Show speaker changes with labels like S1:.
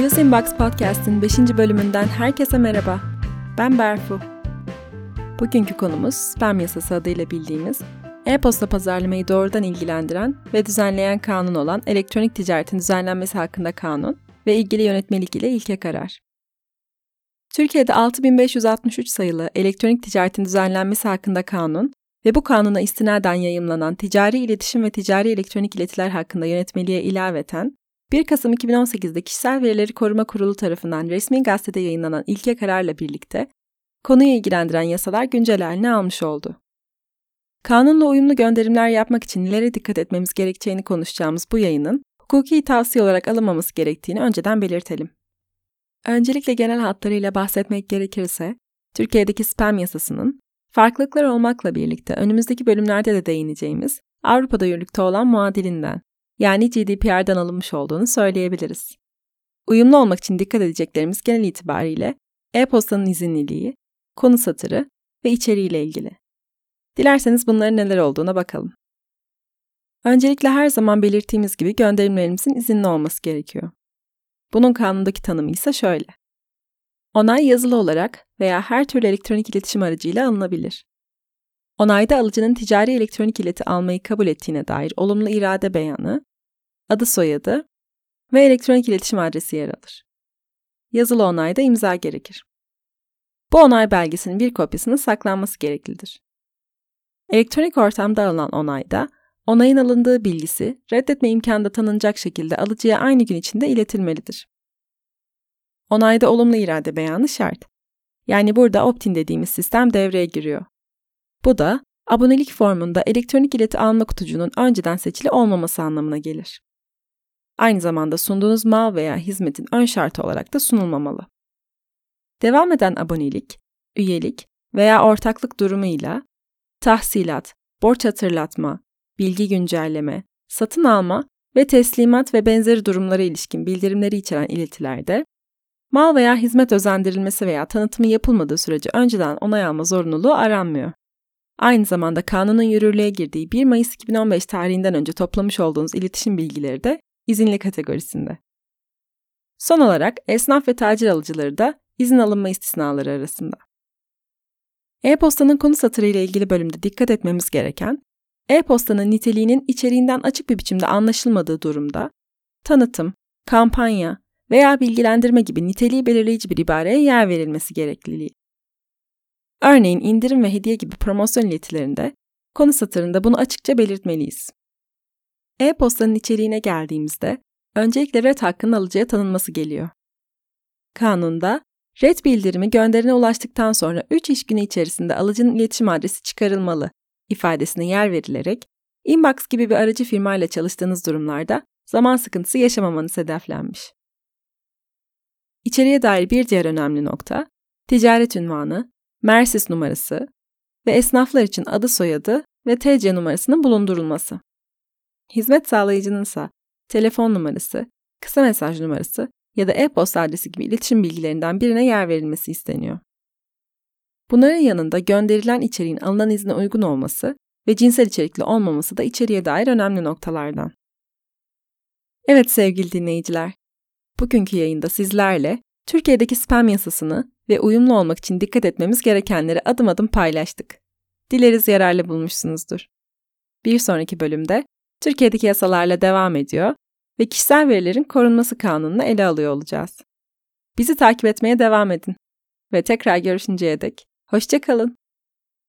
S1: News Inbox Podcast'in 5. bölümünden herkese merhaba. Ben Berfu. Bugünkü konumuz spam yasası adıyla bildiğimiz, e-posta pazarlamayı doğrudan ilgilendiren ve düzenleyen kanun olan elektronik ticaretin düzenlenmesi hakkında kanun ve ilgili yönetmelik ile ilke karar. Türkiye'de 6563 sayılı elektronik ticaretin düzenlenmesi hakkında kanun ve bu kanuna istinaden yayımlanan ticari iletişim ve ticari elektronik iletiler hakkında yönetmeliğe ilaveten 1 Kasım 2018'de Kişisel Verileri Koruma Kurulu tarafından resmi gazetede yayınlanan ilke kararla birlikte konuyu ilgilendiren yasalar güncel haline almış oldu. Kanunla uyumlu gönderimler yapmak için nelere dikkat etmemiz gerekeceğini konuşacağımız bu yayının hukuki tavsiye olarak alınmaması gerektiğini önceden belirtelim. Öncelikle genel hatlarıyla bahsetmek gerekirse, Türkiye'deki spam yasasının farklılıklar olmakla birlikte önümüzdeki bölümlerde de değineceğimiz Avrupa'da yürürlükte olan muadilinden yani GDPR'dan alınmış olduğunu söyleyebiliriz. Uyumlu olmak için dikkat edeceklerimiz genel itibariyle e-postanın izinliliği, konu satırı ve içeriğiyle ilgili. Dilerseniz bunların neler olduğuna bakalım. Öncelikle her zaman belirttiğimiz gibi gönderimlerimizin izinli olması gerekiyor. Bunun kanundaki tanımı ise şöyle. Onay yazılı olarak veya her türlü elektronik iletişim aracıyla alınabilir. Onayda alıcının ticari elektronik ileti almayı kabul ettiğine dair olumlu irade beyanı, adı soyadı ve elektronik iletişim adresi yer alır. Yazılı onayda imza gerekir. Bu onay belgesinin bir kopyasının saklanması gereklidir. Elektronik ortamda alınan onayda, onayın alındığı bilgisi reddetme imkanı da tanınacak şekilde alıcıya aynı gün içinde iletilmelidir. Onayda olumlu irade beyanı şart. Yani burada opt-in dediğimiz sistem devreye giriyor. Bu da abonelik formunda elektronik ileti alma kutucuğunun önceden seçili olmaması anlamına gelir. Aynı zamanda sunduğunuz mal veya hizmetin ön şartı olarak da sunulmamalı. Devam eden abonelik, üyelik veya ortaklık durumuyla tahsilat, borç hatırlatma, bilgi güncelleme, satın alma ve teslimat ve benzeri durumlara ilişkin bildirimleri içeren iletilerde mal veya hizmet özendirilmesi veya tanıtımı yapılmadığı sürece önceden onay alma zorunluluğu aranmıyor. Aynı zamanda kanunun yürürlüğe girdiği 1 Mayıs 2015 tarihinden önce toplamış olduğunuz iletişim bilgileri de izinli kategorisinde. Son olarak esnaf ve tacir alıcıları da izin alınma istisnaları arasında. E-postanın konu satırı ile ilgili bölümde dikkat etmemiz gereken, e-postanın niteliğinin içeriğinden açık bir biçimde anlaşılmadığı durumda, tanıtım, kampanya veya bilgilendirme gibi niteliği belirleyici bir ibareye yer verilmesi gerekliliği. Örneğin indirim ve hediye gibi promosyon iletilerinde konu satırında bunu açıkça belirtmeliyiz. E-postanın içeriğine geldiğimizde öncelikle red hakkının alıcıya tanınması geliyor. Kanunda red bildirimi gönderine ulaştıktan sonra 3 iş günü içerisinde alıcının iletişim adresi çıkarılmalı ifadesine yer verilerek Inbox gibi bir aracı firma ile çalıştığınız durumlarda zaman sıkıntısı yaşamamanız hedeflenmiş. İçeriye dair bir diğer önemli nokta, ticaret ünvanı, Mersis numarası ve esnaflar için adı soyadı ve TC numarasının bulundurulması. Hizmet sağlayıcının ise telefon numarası, kısa mesaj numarası ya da e-posta adresi gibi iletişim bilgilerinden birine yer verilmesi isteniyor. Bunların yanında gönderilen içeriğin alınan izne uygun olması ve cinsel içerikli olmaması da içeriye dair önemli noktalardan. Evet sevgili dinleyiciler, bugünkü yayında sizlerle Türkiye'deki spam yasasını ve uyumlu olmak için dikkat etmemiz gerekenleri adım adım paylaştık. Dileriz yararlı bulmuşsunuzdur. Bir sonraki bölümde Türkiye'deki yasalarla devam ediyor ve kişisel verilerin korunması kanununu ele alıyor olacağız. Bizi takip etmeye devam edin ve tekrar görüşünceye dek hoşçakalın.